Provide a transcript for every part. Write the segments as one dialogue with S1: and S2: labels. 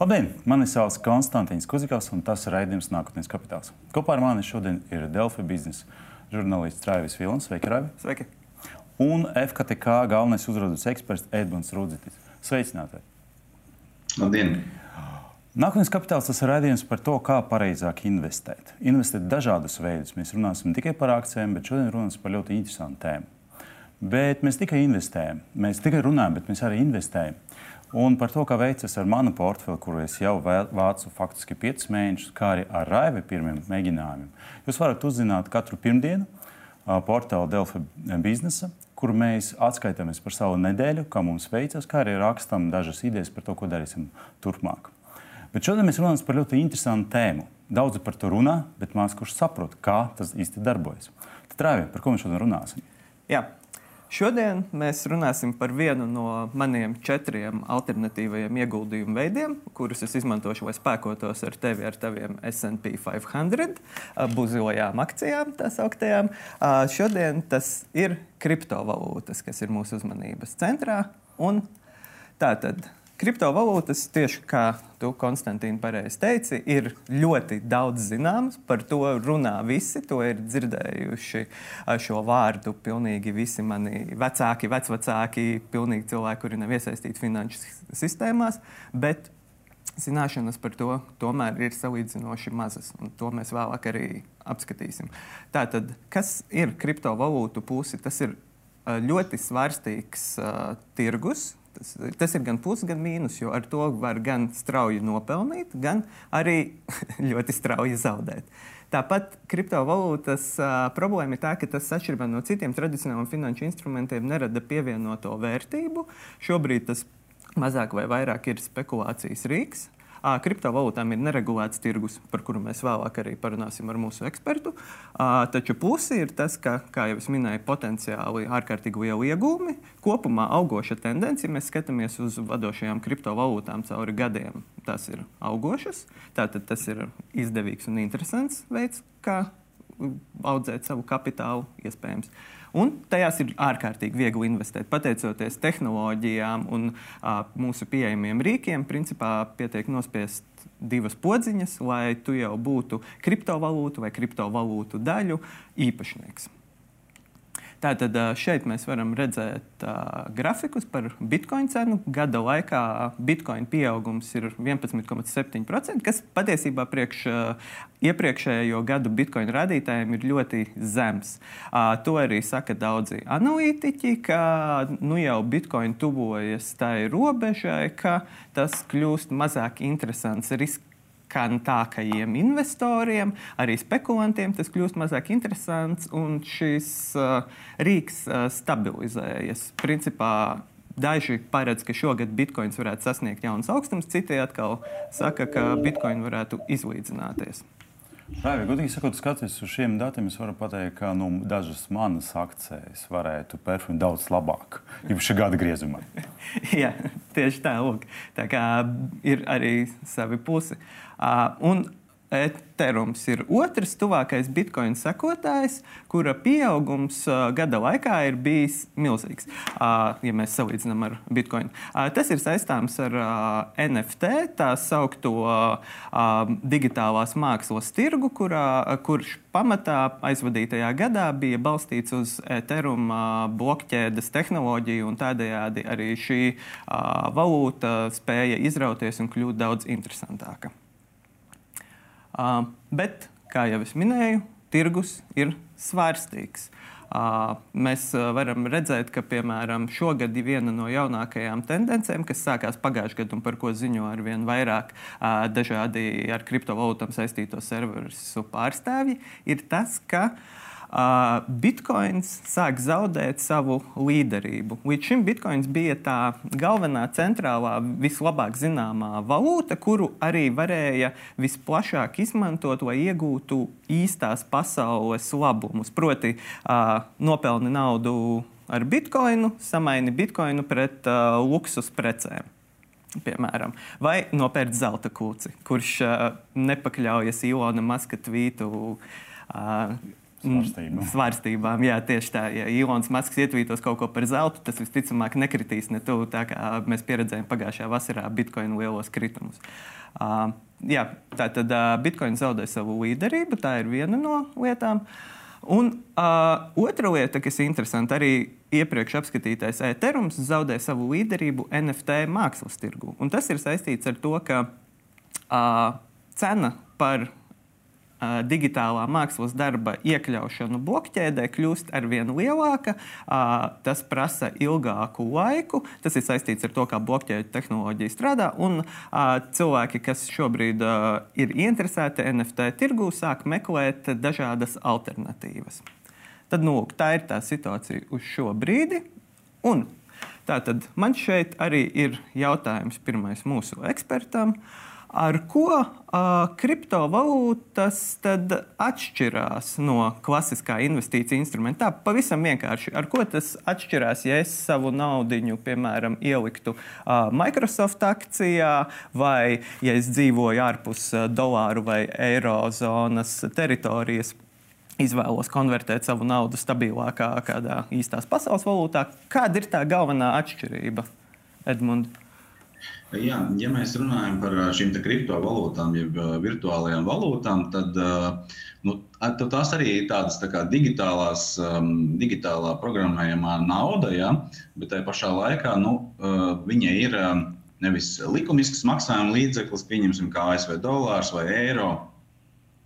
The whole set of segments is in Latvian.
S1: Labdien! Mani sauc Konstants Kuzikovs, un tas ir raidījums Nākotnes kapitāls. Kopā ar mani šodien ir Delfa biznesa žurnālists Raivis Vilnis. Sveiki, Raivi!
S2: Sveiki!
S1: Un FKTK galvenais uzraudzības eksperts Edmunds Rudzītis. Sveicināti!
S3: Labdien!
S1: Nākotnes kapitāls tas ir raidījums par to, kā pareizāk investēt. Investēt dažādus veidus. Mēs runāsim tikai par akcijiem, bet šodien runāsim par ļoti interesantu tēmu. Bet mēs tikai investējam. Mēs tikai runājam, bet mēs arī investējam. Un par to, kā veicas ar manu portfeli, kuru es jau vācu faktiski 5 mēnešus, kā arī ar Raivi pirmiem mēģinājumiem. Jūs varat uzzināt katru pirmdienu portāla Delfa biznesa, kur mēs atskaitāmies par savu nedēļu, kā mums veicas, kā arī rakstām dažas idejas par to, ko darīsim turpmāk. Bet šodien mēs runājam par ļoti interesantu tēmu. Daudzi par to runā, bet maz kurš saprot, kā tas īsti darbojas. Tad, Raivi, par ko mēs šodien runāsim?
S2: Jā. Šodien mēs runāsim par vienu no maniem četriem alternatīvajiem ieguldījumu veidiem, kurus es izmantošu, lai spēkotos ar tevi, ar taviem SP 500 buzilajām akcijām, tā sauktajām. Šodien tas ir kriptovalūtas, kas ir mūsu uzmanības centrā. Un tātad Kriptovalūtas, tieši kā tu, Konstantīna, pareizi teici, ir ļoti daudz zināmas. Par to runā visi. To ir dzirdējuši šo vārdu pilnīgi visi mani vecāki, vecvecāki, pilnīgi cilvēki, kuri nav iesaistīti finanšu sistēmās. Bet zināšanas par to tomēr ir salīdzinoši mazas, un to mēs vēlāk arī apskatīsim. Tātad, kas ir kriptovalūtu pusi? Tas ir ļoti svārstīgs uh, tirgus, Tas, tas ir gan pluss, gan mīnus, jo ar to var gan strauji nopelnīt, gan arī ļoti strauji zaudēt. Tāpat kriptovalūtas uh, problēma ir tā, ka tas atšķirībā no citiem tradicionāliem finanšu instrumentiem nerada pievienoto vērtību. Šobrīd tas mazāk vai vairāk ir spekulācijas rīks. Kriptovalūtām ir neregulēts tirgus, par kuru mēs vēlāk arī parunāsim ar mūsu ekspertu. Taču plusi ir tas, ka, kā jau es minēju, potenciāli ārkārtīgi liela iegūmi, kopumā augoša tendence. Ja mēs skatāmies uz vadošajām kriptovalūtām cauri gadiem, tās ir augošas. Tātad tas ir izdevīgs un interesants veids, kā audzēt savu kapitālu, iespējams. Un tajās ir ārkārtīgi viegli investēt. Pateicoties tehnoloģijām un a, mūsu pieejamiem rīkiem, principā pietiek nospiest divas podziņas, lai tu jau būtu kriptovalūtu vai kriptovalūtu daļu īpašnieks. Tātad šeit mēs varam redzēt uh, grafikus par bitkoinu cenu. Gada laikā bitkoina pieaugums ir 11,7%, kas patiesībā priekš uh, iepriekšējo gadu bitkoina rādītājiem ir ļoti zems. Uh, to arī saka daudzi analītiķi, ka nu jau bitkoina tuvojas tai robežai, ka tas kļūst mazāk interesants risks riskantākajiem investoriem, arī spekulantiem tas kļūst mazāk interesants un šis uh, rīks uh, stabilizējas. Principā Daži paredz, ka šogad bitkoins varētu sasniegt jaunas augstumus, citi atkal saka, ka bitkoini varētu izlīdzināties.
S1: Raivi, godīgi sakot, skatoties uz šiem datiem, es varu pateikt, ka nu, dažas manas akcijas varētu performēt daudz labāk, jau šī gada griezumā.
S2: Jā, tieši tā, lūk. Tā kā ir arī savi pusi. Uh, un Ethereums ir otrs tuvākais bitkoina sekotājs, kura pieaugums uh, gada laikā ir bijis milzīgs, uh, ja mēs salīdzinām ar bitkoinu. Uh, tas ir saistāms ar NFT, tā saucamo digitālās mākslas tirgu, kurā, kurš pamatā aizvadītajā gadā bija balstīts uz Ethereum uh, blokķēdes tehnoloģiju, un tādējādi arī šī valūta spēja izrauties un kļūt daudz interesantāka. Uh, bet, kā jau es minēju, tirgus ir svārstīgs. Uh, mēs varam redzēt, ka piemēram šogad viena no jaunākajām tendencēm, kas sākās pagājušajā gadā un par ko ziņo ar vien vairāk uh, dažādi ar kriptovalūtām saistīto serveru pārstāvji, ir tas, ka uh, uh, bitkoins sāk zaudēt savu līderību. Līdz šim bitkoins bija tā galvenā, centrālā, vislabāk zināmā valūta, kuru arī varēja visplašāk izmantot, lai iegūtu īstās pasaules labumus. Proti, uh, nopelni naudu ar bitkoinu, samaini bitkoinu pret uh, luksus precēm. Piemēram, vai nopērts zelta kūci, kurš uh, nepakļaujas Ilona Maska tvītu uh,
S1: Svarstībām.
S2: Svārstībām, jā, tieši tā. Ja Ilons Masks ietvītos kaut ko par zeltu, tas visticamāk nekritīs ne tuvu tā, kā mēs pieredzējām pagājušajā vasarā Bitcoin lielos kritumus. Uh, jā, tā tad uh, Bitcoin zaudē savu līderību, tā ir viena no lietām. Un uh, otra lieta, kas ir interesanta, arī iepriekš apskatītais Ethereums zaudē savu līderību NFT mākslas tirgu. Un tas ir saistīts ar to, ka uh, cena par digitālā mākslas darba iekļaušanu blokķēdē kļūst ar vien lielāka. Tas prasa ilgāku laiku. Tas ir saistīts ar to, kā blokķēde tehnoloģija strādā. Un cilvēki, kas šobrīd ir interesēti NFT tirgū, sāk meklēt dažādas alternatīvas. Tad, nu, tā ir tā situācija uz šo brīdi. Un tātad man šeit arī ir jautājums pirmais mūsu ekspertam. Uh, Ar ko uh, kriptovalūtas atšķirās no klasiskā investīcija instrumenta? Tā pavisam vienkārši. Ar ko tas atšķirās, ja es savu naudu, piemēram, ieliktu uh, Microsoft akcijā, vai ja es dzīvoju ārpus dolāru vai eirozonas teritorijas? izvēlos konvertēt savu naudu stabilākā, kādā īstās pasaules valūtā. Kāda ir tā galvenā atšķirība, Edmunds?
S3: Jā, ja mēs runājam par šīm kriptovalūtām, jeb virtuālajām valūtām, tad nu, tās arī ir tādas tā kā digitālās, digitālā programmējumā nauda, ja? bet tajā pašā laikā nu, viņa ir nevis likumisks maksājuma līdzeklis, pieņemsim, kā ASV dolārs vai eiro.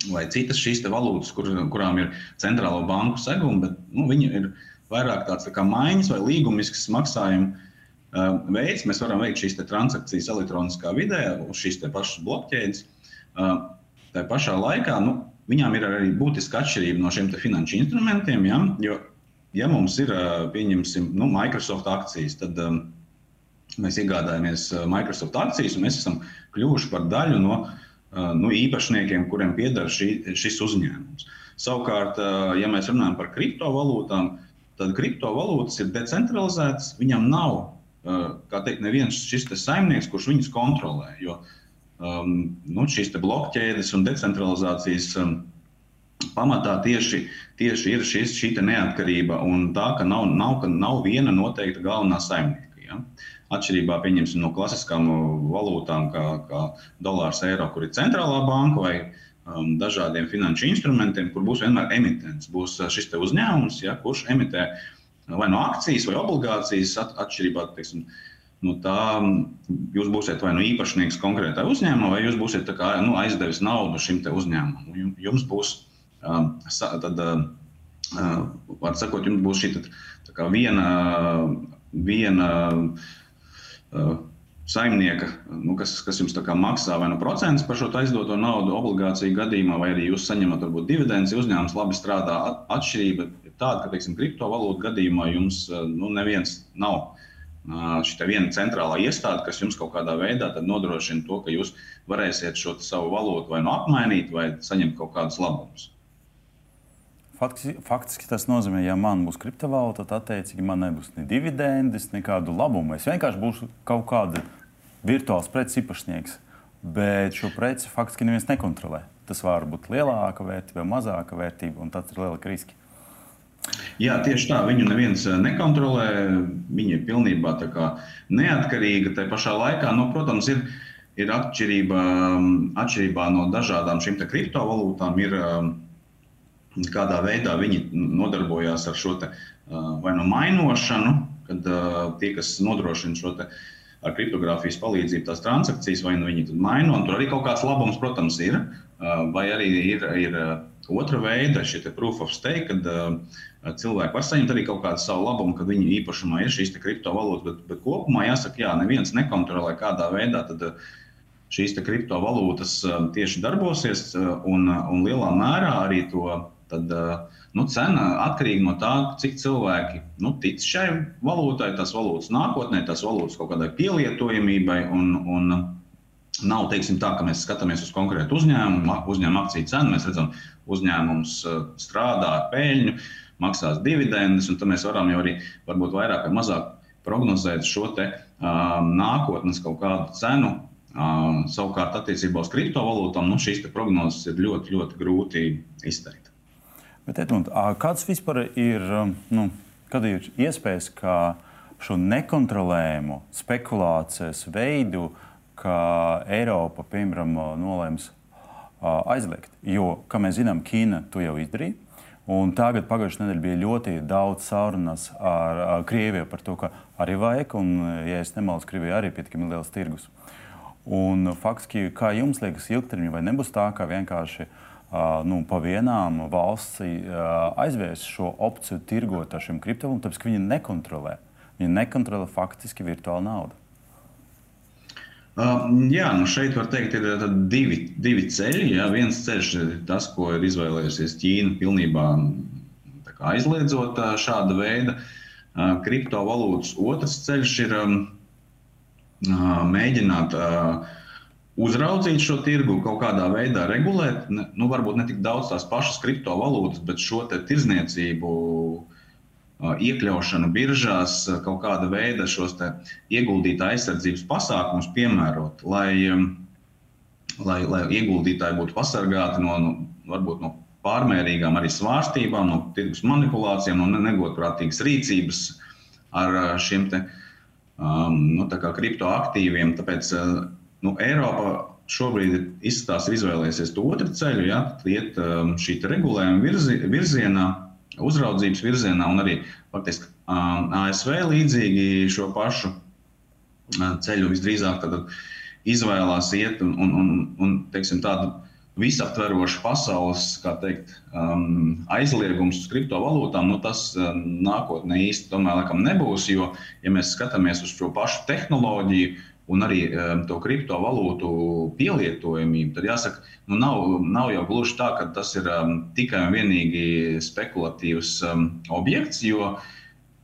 S3: Vai citas šīs valūtas, kur, kurām ir centrālo banku segumi, bet nu, viņi ir vairāk tāds tā kā maiņas vai līgumisks maksājums Ehm, veids. Mēs varam veikt šīs transakcijas elektroniskā vidē, uz šīs pašas blokķēdes. Ehm, tā pašā laikā nu, viņām ir arī būtiska atšķirība no šiem finanšu instrumentiem. Ja? Jo, ja mums ir pieņemsim, nu, Microsoft akcijas, tad um, mēs iegādājamies Microsoft akcijas un mēs esam kļuvuši par daļu no uh, nu, īpašniekiem, kuriem pieder šī, šis uzņēmums. Savukārt, uh, ja mēs runājam par kriptovalūtām, tad kriptovalūtas ir decentralizētas, viņam nav kā teikt, neviens šis saimnieks, kurš viņus kontrolē. Jo um, nu, šīs blokķēdes un decentralizācijas um, pamatā tieši, tieši ir šis, šī neatkarība un tā, ka nav, nav, ka nav viena noteikta galvenā saimnieka. Ja? Atšķirībā no klasiskām valūtām, kā, kā dolārs, eiro, kur ir centrālā banka vai um, dažādiem finanšu instrumentiem, kur būs vienmēr emitents. Būs šis uzņēmums, ja, kurš emitē uh, vai no akcijas vai obligācijas at, atšķirībā. Teiksim, no tā jūs būsiet vai nu īpašnieks konkrētā uzņēmumā, vai jūs būsiet kā, nu, aizdevis naudu šim uzņēmumam. Jums būs, um, tad, uh, var sakot, jums būs šī tad, viena, viena uh, saimnieka, nu, kas, kas jums maksā vai nu procents par šo aizdoto naudu obligāciju gadījumā, vai arī jūs saņemat varbūt dividendus, uzņēmums labi strādā. Atšķirība tāda, ka, teiksim, kriptovalūtu gadījumā jums eh, nu, neviens nav eh, šī viena centrālā iestāde, kas jums kaut kādā veidā nodrošina to, ka jūs varēsiet šo savu valūtu vai nu apmainīt, vai saņemt kaut kādus labumus.
S1: Faktiski, faktiski tas nozīmē, ja man būs kriptovalūta, tad attiecīgi man nebūs ne dividendes, nekādu labumu. Es vienkārši būšu kaut kāda virtuāls preces īpašnieks, bet šo preci faktiski neviens nekontrolē. Tas var būt lielāka vērtība mazāka vērtība, un tas ir lielāka riska.
S3: Jā, tieši tā. Viņu neviens eh, nekontrolē. Viņa ir pilnībā neatkarīga. Tā pašā laikā, nu, protams, ir, ir atšķirība, mm, atšķirībā no dažādām šīm kriptovalūtām. Ir, mm, kādā veidā viņi nodarbojās ar šo te, eh, vai nu mainošanu, kad eh, tie, kas nodrošina šo te, ar kriptogrāfijas palīdzību tās transakcijas, vai nu viņi maino. Tur arī kaut kāds labums, protams, ir. Vai arī ir, ir otra veida, šie proof of stake, kad cilvēki var saņemt arī kaut kādu savu labumu, kad viņu īpašumā ir šīs kriptovalūtas. Bet, bet kopumā jāsaka, jā, neviens nekontrolē, kādā veidā tad, šīs kriptovalūtas tieši darbosies. Un, un lielā mērā arī to tad, nu, cena atkarīga no tā, cik cilvēki nu, tic šai valūtai, tās valūtas nākotnē, tās valūtas kaut kādai pielietojamībai. Un, un, Nav teiksim, tā, ka mēs skatāmies uz konkrētu uzņēmumu, uzņēmuma akciju cenu. Mēs redzam, uzņēmums strādā ar peļņu, uh, maksās dividendes, un tad mēs varam jau arī varbūt vairāk vai mazāk prognozēt šo te, um, nākotnes kaut kādu cenu. Um, savukārt, attiecībā uz kriptovalūtām, nu, šīs prognozes ir ļoti, ļoti grūti izteikt.
S1: Bet, Edmund, kāds vispār ir, nu, kad ir iespējas, ka šo nekontrolējumu spekulācijas veidu, ka Eiropa, piemēram, nolēms aizliegt? Jo, kā mēs zinām, Ķīna to jau izdarīja. Un tagad pagājušajā nedēļā bija ļoti daudz sarunas ar, ar Krieviju par to, ka arī vajag, un, ja es nemaldos, Krievija arī ir pietiekami liels tirgus. Un faktiski, kā jums liekas, ilgtermiņā vai nebūs tā, ka vienkārši uh, nu, pa vienām valsts uh, aizvērs šo opciju tirgot ar šiem kriptovalūtām, tāpēc ka viņi nekontrolē. Viņi nekontrolē faktiski virtuālu naudu.
S3: Uh, jā, nu šeit var teikt, ir divi, divi ceļi. Jā. Viens ceļš ir tas, ko ir izvēlējusies Ķīna, pilnībā aizliedzot uh, šāda veida uh, kriptovalūtas. Otrs ceļš ir um, mēģināt uzraudzīt šo tirgu, kaut kādā veidā regulēt. Nu, varbūt ne tik daudz tās pašas kriptovalūtas, bet šo tirzniecību iekļaušanu biržās, kaut kāda veida šos ieguldītāju aizsardzības pasākumus piemērot, lai, lai, lai ieguldītāji būtu pasargāti no, nu, varbūt, no pārmērīgām arī svārstībām, no tirgus manipulācijām, no negodprātīgas rīcības ar šiem te, um, nu, kriptoaktīviem. Tāpēc nu, Eiropa šobrīd izskatās izvēlēsies to otru ceļu, ja, iet um, šī regulējuma virzi, virzienā uzraudzības virzienā, un arī faktiski ASV līdzīgi šo pašu ceļu visdrīzāk izvēlās iet un, un, un, un teiksim, tādu visaptverošu pasaules teikt, um, aizliegums uz kriptovalūtām, nu, tas uh, nākotnē īsti tomēr laikam nebūs. Jo, ja mēs skatāmies uz šo pašu tehnoloģiju, un arī um, to kriptovalūtu pielietojamību, tad jāsaka, nu, nav, nav jau gluži tā, ka tas ir um, tikai un vienīgi spekulatīvs um, objekts, jo uh,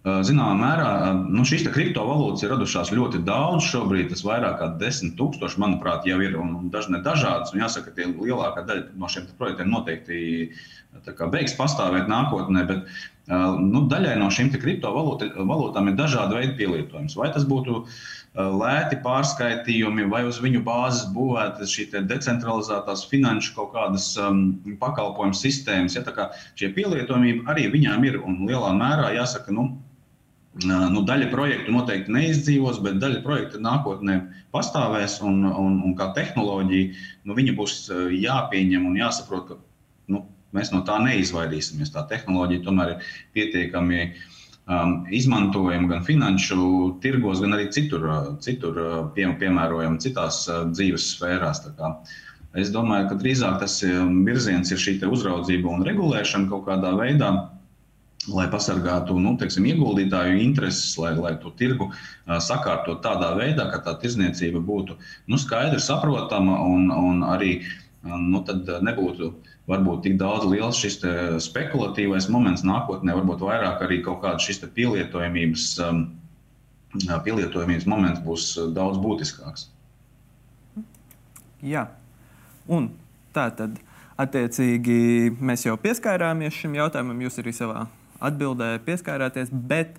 S3: Zināmā mērā nu, šīs kriptovalūtas ir radušās ļoti daudz. Šobrīd tas vairāk kā desmit tūkstoši, manuprāt, jau ir un, dažne dažādas. Un jāsaka, ka lielākā daļa no šiem projektiem noteikti kā, beigs pastāvēt nākotnē. Bet, uh, nu, daļai no šīm kriptovalūtām ir dažādi veidi pielietojums. Vai tas būtu uh, Eh, lēti pārskaitījumi, vai uz viņu bāzes būvētas šī decentralizētās finanšu kaut kādas um, pakalpojumu sistēmas. Ja, šie pielietojumība arī viņām ir un lielā mērā jāsaka. Nu, eh, Nu, daļa projektu noteikti neizdzīvos, bet daļa projektu nākotnē pastāvēs. Un, un, un kā tehnoloģija, nu, viņa būs eh, jāpieņem un jāsaprot, ka nu, mēs no tā neizvairīsimies. Tā tehnoloģija tomēr ir pietiekami uh, um, izmantojam gan finanšu tirgos, gan arī citur, uh, citur uh, pie, piemērojam citās uh, dzīves sfērās. Es domāju, ka drīzāk tas um, virziens ir šī uzraudzība un regulēšana kaut kādā veidā. Lai pasargātu nu, teiksim, ieguldītāju intereses, lai, lai to tirgu uh, sakārtot tādā veidā, ka tā tirzniecība būtu nu, skaidra, saprotama un, un arī nu, nebūtu varbūt tik daudz liels šis spekulatīvais moments nākotnē, varbūt vairāk arī kaut kāda šis pielietojamības, um, pielietojamības moments būs daudz būtiskāks.
S2: Jā, un tā tad attiecīgi mēs jau pieskārāmies šim jautājumam, jūs arī savā atbildē pieskārāties, bet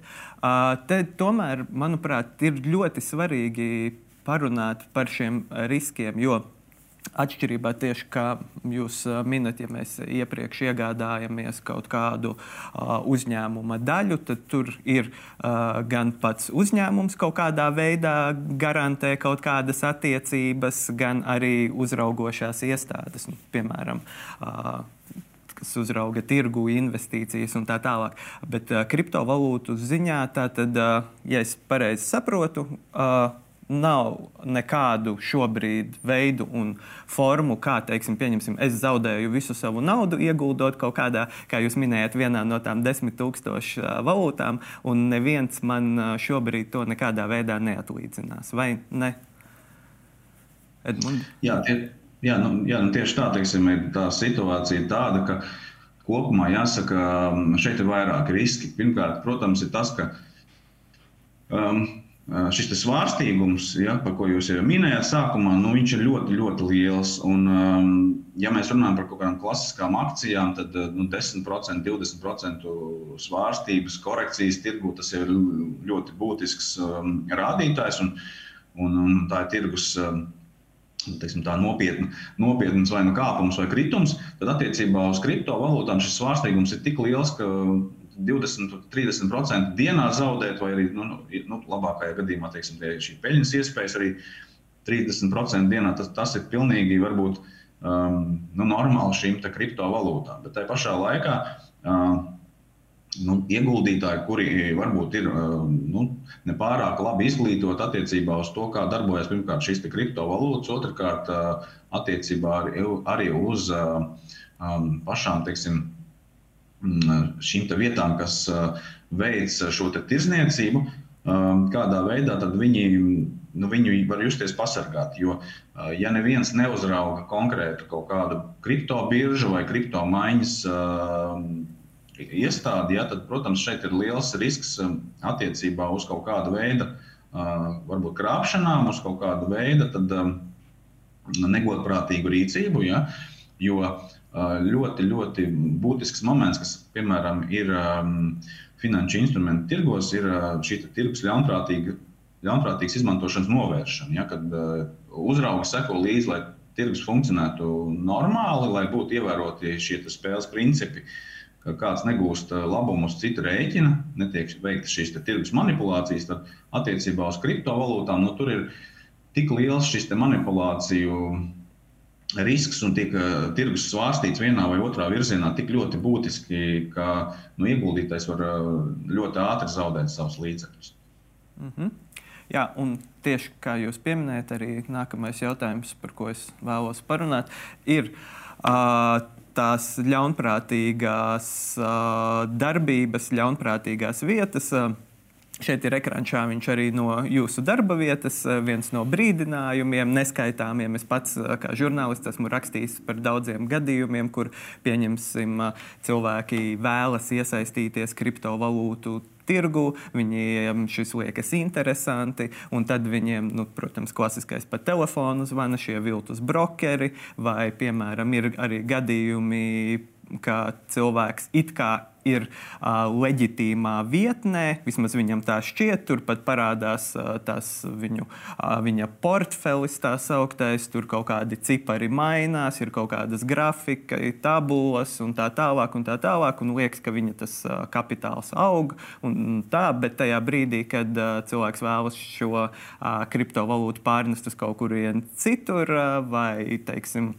S2: te tomēr, manuprāt, ir ļoti svarīgi parunāt par šiem riskiem, jo Atšķirībā tieši kā jūs minat, ja mēs iepriekš iegādājamies kaut kādu uh, uzņēmuma daļu, tad tur ir uh, gan pats uzņēmums kaut kādā veidā garantē kaut kādas attiecības, gan arī uzraugošās iestādes, nu, piemēram. Uh, kas uzrauga tirgu, investīcijas un tā tālāk. Bet kriptovalūtu ziņā, tātad, uh, ja es pareizi saprotu, nav nekādu šobrīd veidu un formu, kā, teiksim, es zaudēju visu savu naudu, ieguldot kaut kādā, kā jūs minējāt, vienā no tām desmit tūkstošu valūtām, un neviens man šobrīd to nekādā veidā neatlīdzinās. Vai ne?
S3: Edmund? Jā, tie, jā, nu, jā nu tieši tā, teiksim, ir tā situācija tāda, ka kopumā jāsaka, šeit ir vairāki riski. Pirmkārt, protams, ir tas, ka um, šis svārstīgums, ja, par ko jūs jau minējāt, sākumā, nu, viņš ir ļoti, ļoti liels. Un, ja mēs runājam par kaut kādām klasiskām akcijām, tad nu, 10%, 20% svārstības korekcijas tirgu tas ir ļoti būtisks um, rādītājs. Un, un, un tā ir tirgus um, teiksim, nopietna, nopietnas vai nu kāpums vai kritums, tad attiecībā uz kriptovalūtām šis svārstīgums ir tik liels, ka 20-30% dienā zaudēt, vai arī nu, nu, nu labākajā gadījumā teiksim, šī peļņas iespējas arī 30% dienā. Tas, tas ir pilnīgi varbūt, um, nu, normāli šīm kriptovalūtām. Bet tajā pašā laikā. Uh, nu, ieguldītāji, kuri varbūt ir nu, nepārāk labi izglītoti attiecībā uz to, kā darbojas pirmkārt šīs kriptovalūtas, otrkārt attiecībā arī, arī uz um, pašām teiksim, šīm vietām, kas veic šo tirzniecību, kādā veidā viņi, nu, viņu var justies pasargāti. Jo, ja neviens neuzrauga konkrētu kaut kādu kriptobiržu vai kriptomaiņas iestādi, ja, tad, protams, šeit ir liels risks um, attiecībā uz kaut kādu veidu, uh, varbūt krāpšanām, uz kaut kādu veidu tad, um, negodprātīgu rīcību. Ja, jo uh, ļoti, ļoti būtisks moments, kas, piemēram, ir um, finanšu instrumentu tirgos, ir uh, šī tirgus ļaunprātīga. Ļaunprātīgas izmantošanas novēršana, ja, kad uh, uzraugi seko līdzi, lai tirgus funkcionētu normāli, lai būtu ievēroti šie spēles principi. Ka kāds negūst eh, labumu uz citu rēķina, netiek veikta šīs tirgus manipulācijas, tad attiecībā uz kriptovalūtām nu, tur ir tik liels šis manipulāciju risks un tiek tirgus svārstīts vienā vai otrā virzienā tik ļoti būtiski, ka nu, ieguldītājs var ļoti ātri zaudēt savus līdzekļus.
S2: Mm -hmm. Jā, un tieši kā jūs pieminējat, arī nākamais jautājums, par ko es vēlos parunāt, ir uh, tās ļaunprātīgās uh, darbības, ļaunprātīgās vietas. Uh, Šeit ir ekrančā viņš arī no jūsu darba vietas, viens no brīdinājumiem, neskaitāmiem. Es pats, kā žurnālists, esmu rakstījis par daudziem gadījumiem, kur, pieņemsim, cilvēki vēlas iesaistīties kriptovalūtu tirgu, viņiem šis liekas interesanti, un tad viņiem, nu, protams, klasiskais pa telefonu zvana šie viltus brokeri, vai, piemēram, ir arī gadījumi, ka cilvēks it kā ir uh, leģitīmā vietnē, vismaz viņam tā šķiet. Tur pat parādās uh, tas viņu, uh, viņa portfelis, tā sauktais. Tur kaut kādi cipari mainās, ir kaut kādas grafika, tabulas un tā tālāk. Un tā tālāk un liekas, ka viņa tas uh, kapitāls aug. Un, un tā, bet tajā brīdī, kad uh, cilvēks vēlas šo uh, kriptovalūtu pārnest uz kaut kurien citur uh, vai, teiksim,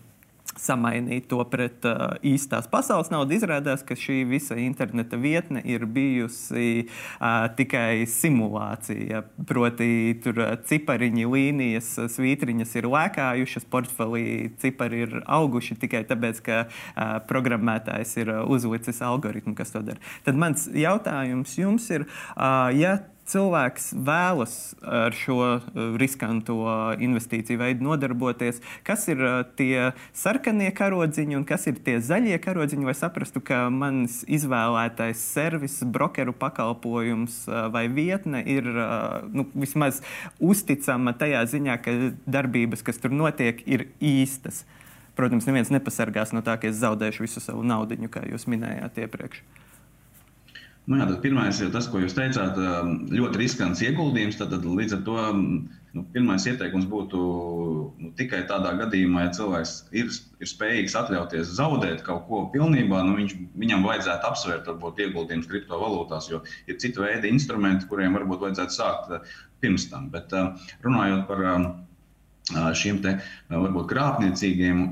S2: samainīt to pret uh, īstās pasaules naudu. Izrādās, ka šī visa interneta vietne ir bijusi uh, tikai simulācija. Proti, tur uh, cipariņi, līnijas, svītriņas ir lēkājušas, portfelī cipari ir auguši tikai tāpēc, ka uh, programmētājs ir uh, uzlicis algoritmu, kas to dara. Tad mans jautājums jums ir, uh, ja cilvēks vēlas ar šo uh, riskanto investīciju veidu nodarboties, kas ir uh, tie sarkanie karodziņi un kas ir tie zaļie karodziņi, lai saprastu, ka mans izvēlētais servis, brokeru pakalpojums uh, vai vietne ir nu, vismaz uzticama tajā ziņā, ka darbības, kas tur notiek, ir īstas. Protams, neviens nepasargās no tā, ka es zaudēšu visu savu naudu, kā jūs minējāt iepriekš.
S3: Nu, jā, pirmais ir tas, ko jūs teicāt, um, ļoti riskants ieguldījums. Tad, tad līdz ar to um, nu, pirmais ieteikums būtu nu, tikai tādā gadījumā, ja cilvēks ir, ir spējīgs atļauties zaudēt kaut ko pilnībā, nu, viņš, viņam vajadzētu apsvērt varbūt ieguldījumus kriptovalūtās, jo ir cita veida instrumenti, kuriem varbūt vajadzētu sākt uh, pirms tam. Bet uh, runājot par uh, šiem te varbūt krāpnieciskiem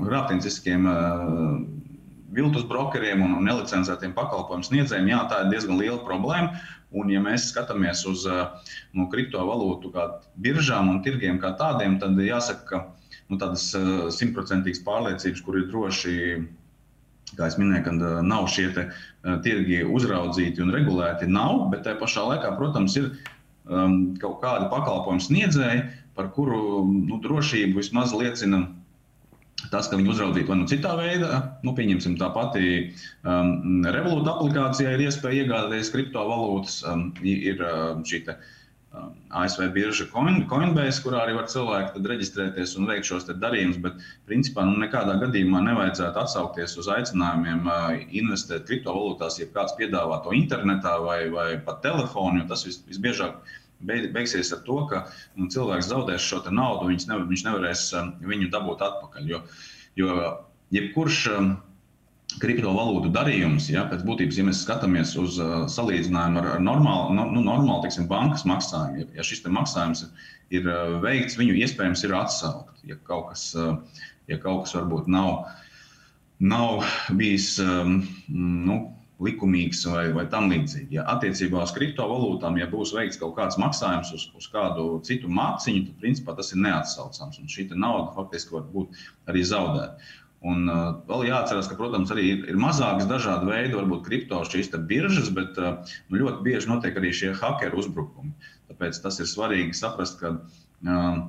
S3: viltus brokeriem un nelicencētiem pakalpojumu sniedzējiem, jā, tā ir diezgan liela problēma. Un, ja mēs skatāmies uz eh, nu, kriptovalūtu biržām un tirgiem kā tādiem, tad jāsaka, ka nu, tādas eh, simtprocentīgas pārliecības, kur ir droši, kā jau minēju, ka eh, nav šie te, tirgi uzraudzīti un regulēti, nav. Bet tajā pašā laikā, protams, ir um, kaut kādi pakalpojumu sniedzēji, par kuru nu, drošību vismaz liecina Tas, ka viņi uzraudzītu vai nu citā veidā, nu, pieņemsim, tā pati um, Revolut aplikācijā ir iespēja iegādāties kriptovalūtas, um, ir um, šī te, um, ASV birža Coin, Coinbase, kurā arī var cilvēki reģistrēties un veikt šos darījumus, bet principā nu, nekādā gadījumā nevajadzētu atsaukties uz aicinājumiem uh, investēt kriptovalūtās, ja kāds piedāvā to internetā vai, vai pat telefonu, jo tas vis, visbiežāk beigsies ar to, ka nu, cilvēks zaudēs šo naudu, viņš, nevar, viņš nevarēs viņu dabūt atpakaļ. Jo, jo jebkurš kriptovalūtu darījums, ja, pēc būtības, ja mēs skatāmies uz uh, salīdzinājumu ar, ar normālu, no, nu, normālu teiksim, bankas maksājumu, ja, ja šis maksājums ir uh, veikts, viņu iespējams ir atsaukt. Ja kaut kas, uh, ja kaut kas varbūt nav, nav bijis um, nu, likumīgs vai, vai tam līdzīgi. Ja attiecībā uz kriptovalūtām, ja būs veikts kaut kāds maksājums uz, uz kādu citu māciņu, tad principā tas ir neatsaucams. Un šī nauda faktiski var būt arī zaudēta. Un uh, vēl jāatcerās, ka, protams, arī ir, ir mazākas dažādi veidi, varbūt kripto šīs biržas, bet uh, nu, ļoti bieži notiek arī šie hakeru uzbrukumi. Tāpēc tas ir svarīgi saprast, ka uh,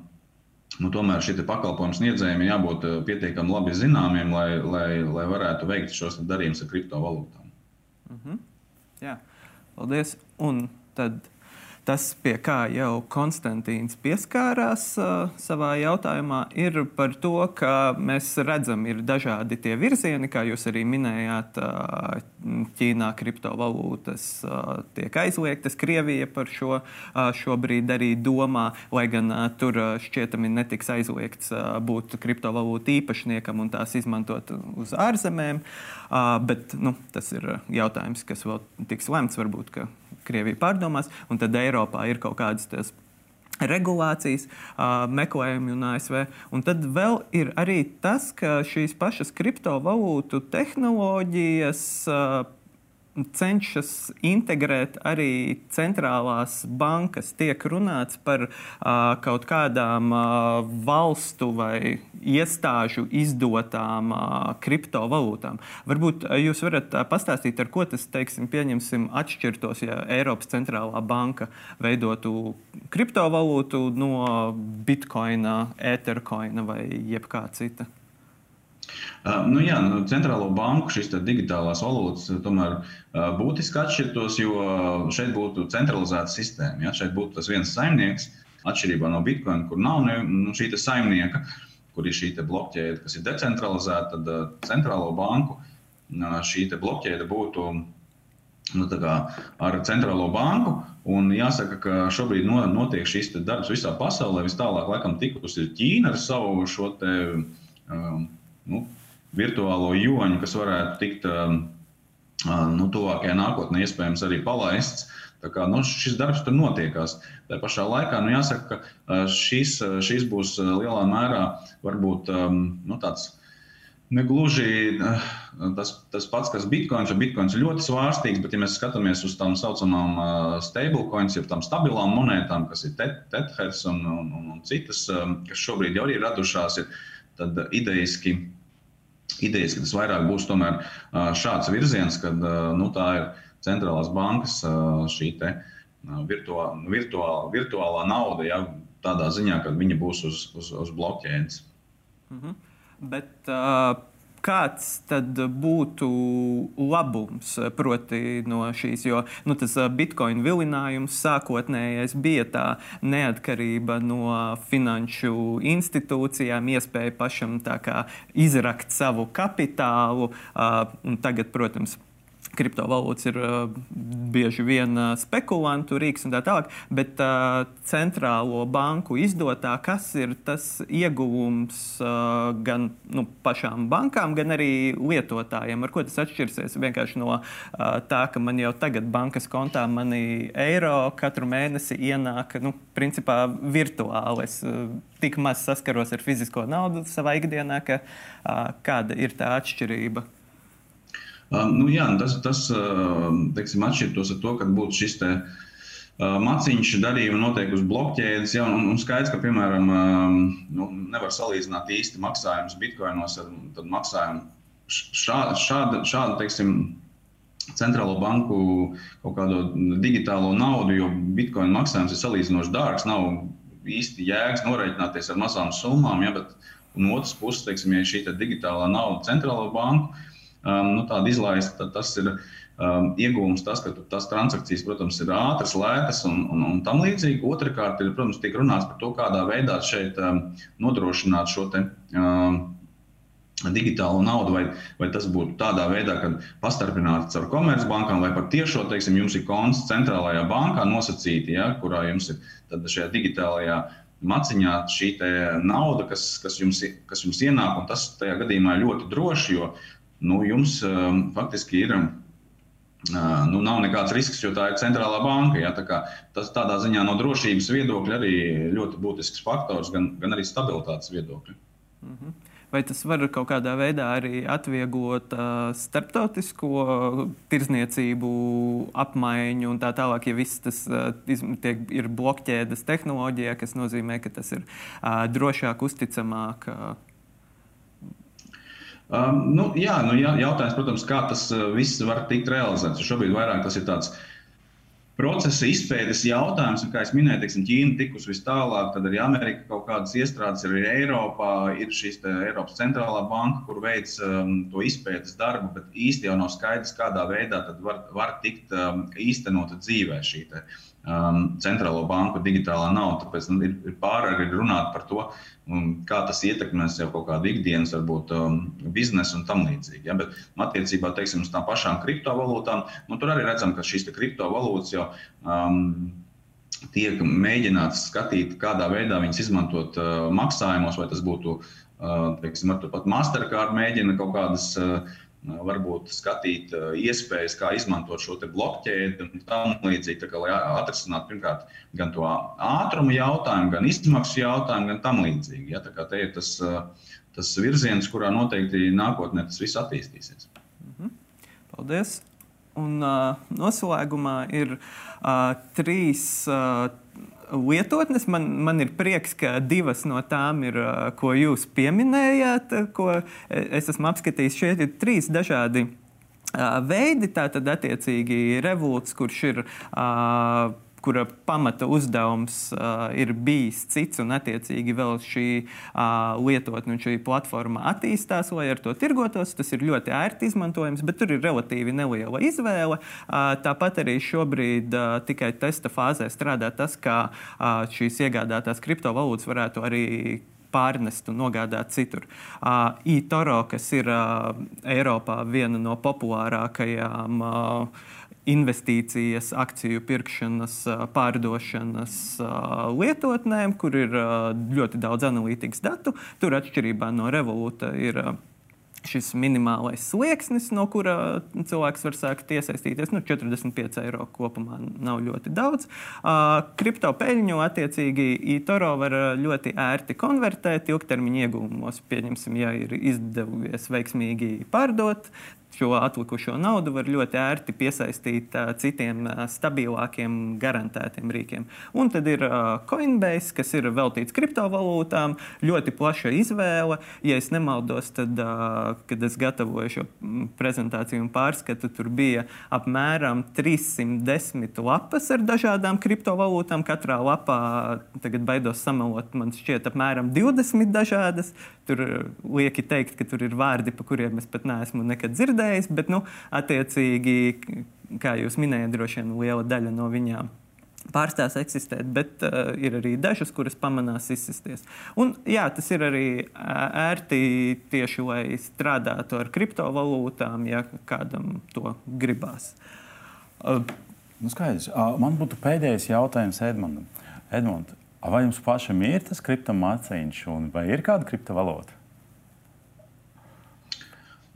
S3: nu, tomēr šie pakalpojumu sniedzējiem ir jābūt uh, pietiekami labi zināmiem, lai, lai, lai varētu veikt šos darījumus ar kriptovalūtām.
S2: -hmm. Jā, paldies. Un tad Tas, pie kā jau Konstantīns pieskārās uh, savā jautājumā, ir par to, ka mēs redzam, ir dažādi tie virzieni, kā jūs arī minējāt. Uh, Ķīnā kriptovalūtas uh, tiek aizliegtas, Krievija par šo šobrīd arī domā, lai gan tur šķietami netiks aizliegts būt kriptovalūtu īpašniekam un tās izmantot uz ārzemēm. Bet nu, tas ir jautājums, kas vēl tiks lemts. Varbūt, Krievija pārdomās, un tad Eiropā ir kaut kādas tās regulācijas, uh, meklējumi un ASV. Un tad vēl ir arī tas, ka šīs pašas kriptovalūtu tehnoloģijas uh, cenšas integrēt arī centrālās bankas. Tiek runāts par uh, kaut kādām uh, valstu vai iestāžu izdotām uh, kriptovalūtām. Varbūt uh, jūs varat uh, pastāstīt, ar ko tas, teiksim, pieņemsim, atšķirtos, ja Eiropas centrālā banka veidotu kriptovalūtu no bitkoina, ethercoina vai jebkā cita.
S3: Uh, nu, jā, nu, centrālo banku šīs digitālās valūtas uh, tomēr uh, būtiski atšķirtos, jo šeit būtu centralizēta sistēma. Ja? Šeit būtu tas viens saimnieks, atšķirībā no Bitcoin, kur nav ne, nu, šī saimnieka, kur ir šī blokķēde, kas ir decentralizēta, tad centrālo banku šī blokķēde būtu nu, ar centrālo banku. Un jāsaka, ka šobrīd notiek šis darbs visā pasaulē. Vis tālāk, laikam, tikusi Ķīna ar savu šo te. Um, nu, virtuālo joņu, kas varētu tikt um, uh, nu, tuvākajā nākotnē iespējams arī palaists. Tā kā, nu, šis darbs tur notiekās. Tā pašā laikā nu, jāsaka, ka uh, šis, uh, šis būs lielā mērā varbūt um, nu, tāds. Negluži tas, tas pats, kas Bitcoin. Bitcoin ir ļoti svārstīgs, bet, ja mēs skatāmies uz tām saucamām stablecoins, jeb tām stabilām monētām, kas ir Tether un, un, un, un citas, um, kas šobrīd jau ir radušās, ir, tad idejiski, idejiski tas vairāk būs tomēr šāds virziens, kad nu, tā ir centrālās bankas šī te, virtuālā, virtuālā, virtuālā nauda, ja, tādā ziņā, ka viņa būs uz, uz, uz blokķēdes.
S2: Mm -hmm. Bet uh, kāds tad būtu labums proti, no šīs? Jo nu, tas bitkoina vilinājums sākotnējais bija tā neatkarība no finanšu institūcijām, iespēja pašam izrakt savu kapitālu. Uh, tagad, protams, kriptovalūtas ir uh, bieži vien uh, spekulantu rīks un tā tālāk, bet uh, centrālo banku izdotā, kas ir tas ieguvums uh, gan nu, pašām bankām, gan arī lietotājiem? Ar ko tas atšķirsies? Vienkārši no uh, tā, ka man jau tagad bankas kontā mani eiro katru mēnesi ienāk, nu, principā virtuāli. Es uh, tik maz saskaros ar fizisko naudu savā ikdienā, ka uh, kāda ir tā atšķirība?
S3: Nu, jā, tas tas teiksim, atšķirtos ar to, ka būtu šis te, maciņš darījumi notiek uz blokķēdes. Ja, un, un skaidrs, ka, piemēram, nu, nevar salīdzināt īsti maksājumus bitkoinos ar maksājumu šādu, šādu, šādu teiksim, centrālo banku kaut kādu digitālo naudu, jo bitkoina maksājums ir salīdzinoši dārgs. Nav īsti jēgas norēķināties ar mazām summām, ja, bet no otras puses, teiksim, ja šī digitālā nauda centrālo banku um, nu, tāda izlaista, tad tas ir um, iegūms, tas, ka tās transakcijas, protams, ir ātras, lētas un, un, un tam līdzīgi. Otrakārt, ir, protams, tiek runāts par to, kādā veidā šeit um, nodrošināt šo te, um, digitālu naudu, vai, vai tas būtu tādā veidā, ka pastarpināts ar komercbankām, vai pat tiešo, teiksim, jums ir konts centrālajā bankā nosacīti, ja, kurā jums ir šajā digitālajā maciņā šī nauda, kas, kas, jums, kas jums ienāk, un tas tajā gadījumā ir ļoti droši, jo nu, jums um, faktiski ir. Uh, nu, nav nekāds risks, jo tā ir centrālā banka. Ja, tā tas tādā ziņā no drošības viedokļa arī ļoti būtisks faktors, gan, gan arī stabilitātes viedokļa. Mm
S2: -hmm. Vai tas var kaut kādā veidā arī atvieglot uh, starptautisko tirzniecību, apmaiņu un tā tālāk, ja viss tas uh, tiek, ir blokķēdes tehnoloģija, kas nozīmē, ka tas ir uh, drošāk, uzticamāk? Uh,
S3: Um, nu, jā, nu, jā, jautājums, protams, kā tas viss var tikt realizēts. Šobrīd vairāk tas ir tāds uh, procesa izpētes jautājums, un, kā jau minēju, teiksim, Ķīna tikus vis tālāk, tad arī Amerika kaut kādas iestrādes ir Eiropā. Ir šīs Eiropas centrālā banka, kur veic um, to izpētes darbu, bet īsti jau nav skaidrs, kādā veidā var, var tikt um, īstenota dzīvē šī te, um, centrālo banku digitālā nauda. Tāpēc nu, ir, ir pārāk runāt par to, kā tas ietekmēs jau kaut kādu ikdienas, varbūt um, biznesu un tam līdzīgi. Ja? Bet attiecībā teiksim, uz tām pašām kriptovalūtām, nu, tur arī redzam, ka šīs kriptovalūtas jau. Um, Tiek mēģināts skatīt, kādā veidā viņas izmantot uh, maksājumos, vai tas būtu, uh, teiksim, pat Mastercard mēģina kaut kādas uh, varbūt skatīt iespējas, kā izmantot šo blokķēdi un tam līdzīgi, kā, lai atrisinātu pirmkārt gan to ātrumu jautājumu, gan izmaksu jautājumu, gan tam līdzīgi. Ja? Tā kā te ir tas, tas virziens, kurā noteikti nākotnē tas viss attīstīsies.
S2: Mhm. Paldies! Un uh, noslēgumā ir uh, trīs uh, lietotnes. Man, man ir prieks, ka divas no tām ir, ko jūs pieminējāt, ko es esmu apskatījis. Šeit ir trīs dažādi veidi. Tātad, attiecīgi, revolūts, kurš ir. Uh, kura pamata uzdevums uh, ir bijis cits, un attiecīgi vēl šī uh, lietotne šī platforma attīstās, lai ar to tirgotos. Tas ir ļoti ērti izmantojams, bet tur ir relatīvi neliela izvēle. Uh, tāpat arī šobrīd uh, tikai testa fāzē strādā tas, kā uh, šīs iegādātās kriptovalūtas varētu arī pārnest un nogādāt citur. Uh, eToro, kas ir uh, Eiropā viena no populārākajām uh, investīcijas, akciju pirkšanas, pārdošanas lietotnēm, kur ir ļoti daudz analītikas datu. Tur atšķirībā no Revoluta ir šis minimālais slieksnis, no kura cilvēks var sākt iesaistīties. Nu, 45 eiro kopumā nav ļoti daudz. Uh, kripto peļņu attiecīgi eToro var ļoti ērti konvertēt ilgtermiņa ieguvumos. Pieņemsim, ja ir izdevies veiksmīgi pārdot, šo atlikušo naudu var ļoti ērti piesaistīt uh, citiem uh, stabilākiem, garantētiem rīkiem. Un tad ir uh, Coinbase, kas ir veltīts kriptovalūtām, ļoti plaša izvēle. Ja es nemaldos, tad, uh, kad es gatavoju šo prezentāciju un pārskatu, tur bija apmēram 310 lapas ar dažādām kriptovalūtām. Katrā lapā, tagad baidos samalot, man šķiet apmēram 20 dažādas. Tur lieki teikt, ka tur ir vārdi, pa kuriem es pat neesmu nekad dzirdējis, bet, nu, attiecīgi, kā jūs minējāt, droši vien liela daļa no viņām pārstās eksistēt, bet uh, ir arī dažas, kuras pamanās izsisties. Un, jā, tas ir arī ērti tieši, lai strādātu ar kriptovalūtām, ja kādam to gribās.
S1: Uh, nu, skaidrs. Man būtu pēdējais jautājums Edmundam. Edmund, Vai jums pašam ir tas kriptomācīņš, un vai ir kāda kriptovalūta?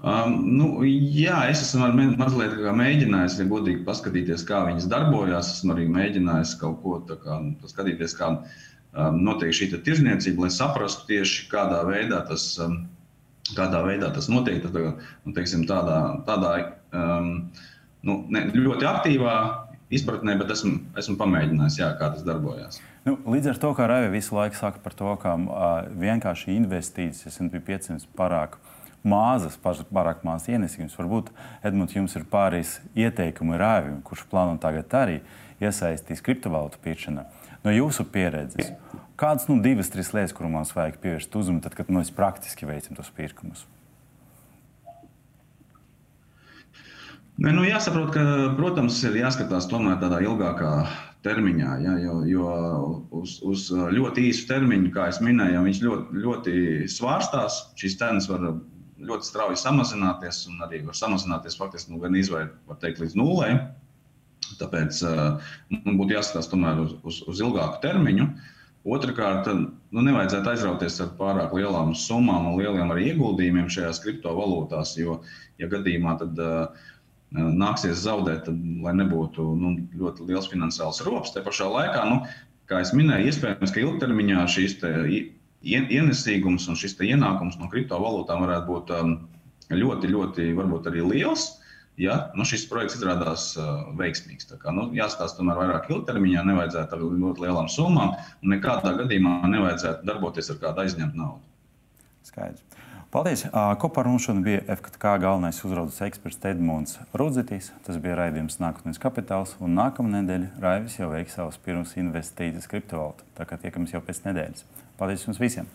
S3: Um, nu, jā, es esmu mazliet mēģinājis, ja godīgi paskatīties, kā viņas darbojas. Esmu arī mēģinājis kaut ko tādu paskatīties, kā um, notiek šī tirzniecība, lai saprastu tieši kādā veidā tas, um, kādā veidā tas notiek. Tad, nu, teiksim, tādā tādā um, nu, ne, ļoti aktīvā izpratnē, bet esmu, esmu pamēģinājis, jā, kā tas darbojas.
S1: Nu, līdz ar to, kā Raiva visu laiku saka par to, ka uh, vienkārši investīcijas SP 500 pārāk mazas, pārāk mazas ienesīgumus, varbūt Edmunds jums ir pāris ieteikumi Raivim, kurš plāno tagad arī iesaistīs kriptovalūtu pirkšanā. No jūsu pieredzes, kādas nu, divas, trīs lietas, kurām mums vajag pievērst uzmanību, tad, kad mēs praktiski veicam tos pirkumus?
S3: Ne, nu, jāsaprot, ka, protams, ir jāskatās tomēr tādā ilgākā termiņā, ja, jo, jo uz, uz ļoti īsu termiņu, kā jau minēju, viņš ļoti, ļoti svārstās. Šīs cenas var ļoti strauji samazināties, un arī var samazināties faktiski nu, gan izvairīt teikt, līdz nulē. Tāpēc uh, mums būtu jāskatās tomēr uz, uz, uz ilgāku termiņu. Otrakārt, nu, nevajadzētu aizrauties ar pārāk lielām summām un lieliem arī ieguldījumiem šajās kriptovalūtās, jo, ja gadījumā tad, uh, nāksies zaudēt, tad, lai nebūtu nu, ļoti liels finansiāls rops, te pašā laikā, nu, kā jau minēju, iespējams, ka ilgtermiņā šīs ienesīgums un šis ienākums no kriptovalūtām varētu būt um, ļoti, ļoti varbūt arī liels. Ja nu, šis projekts izrādās uh, veiksmīgs, tad nu, jāstāsta tomēr vairāk ilgtermiņā, nevajadzētu ar ļoti lielām summām un nekādā gadījumā nevajadzētu darboties ar kādu aizņemtu naudu.
S1: Skaidrs. Paldies! Kopā ar mums šodien bija FKT galvenais uzraudzes eksperts Edmunds Rudzetis. Tas bija raidījums Nākotnes kapitāls. Un nākamā nedēļa Raivis jau veiks savas pirmās investīcijas kriptovalūtā. Tā kā tiekamies jau pēc nedēļas. Paldies jums visiem!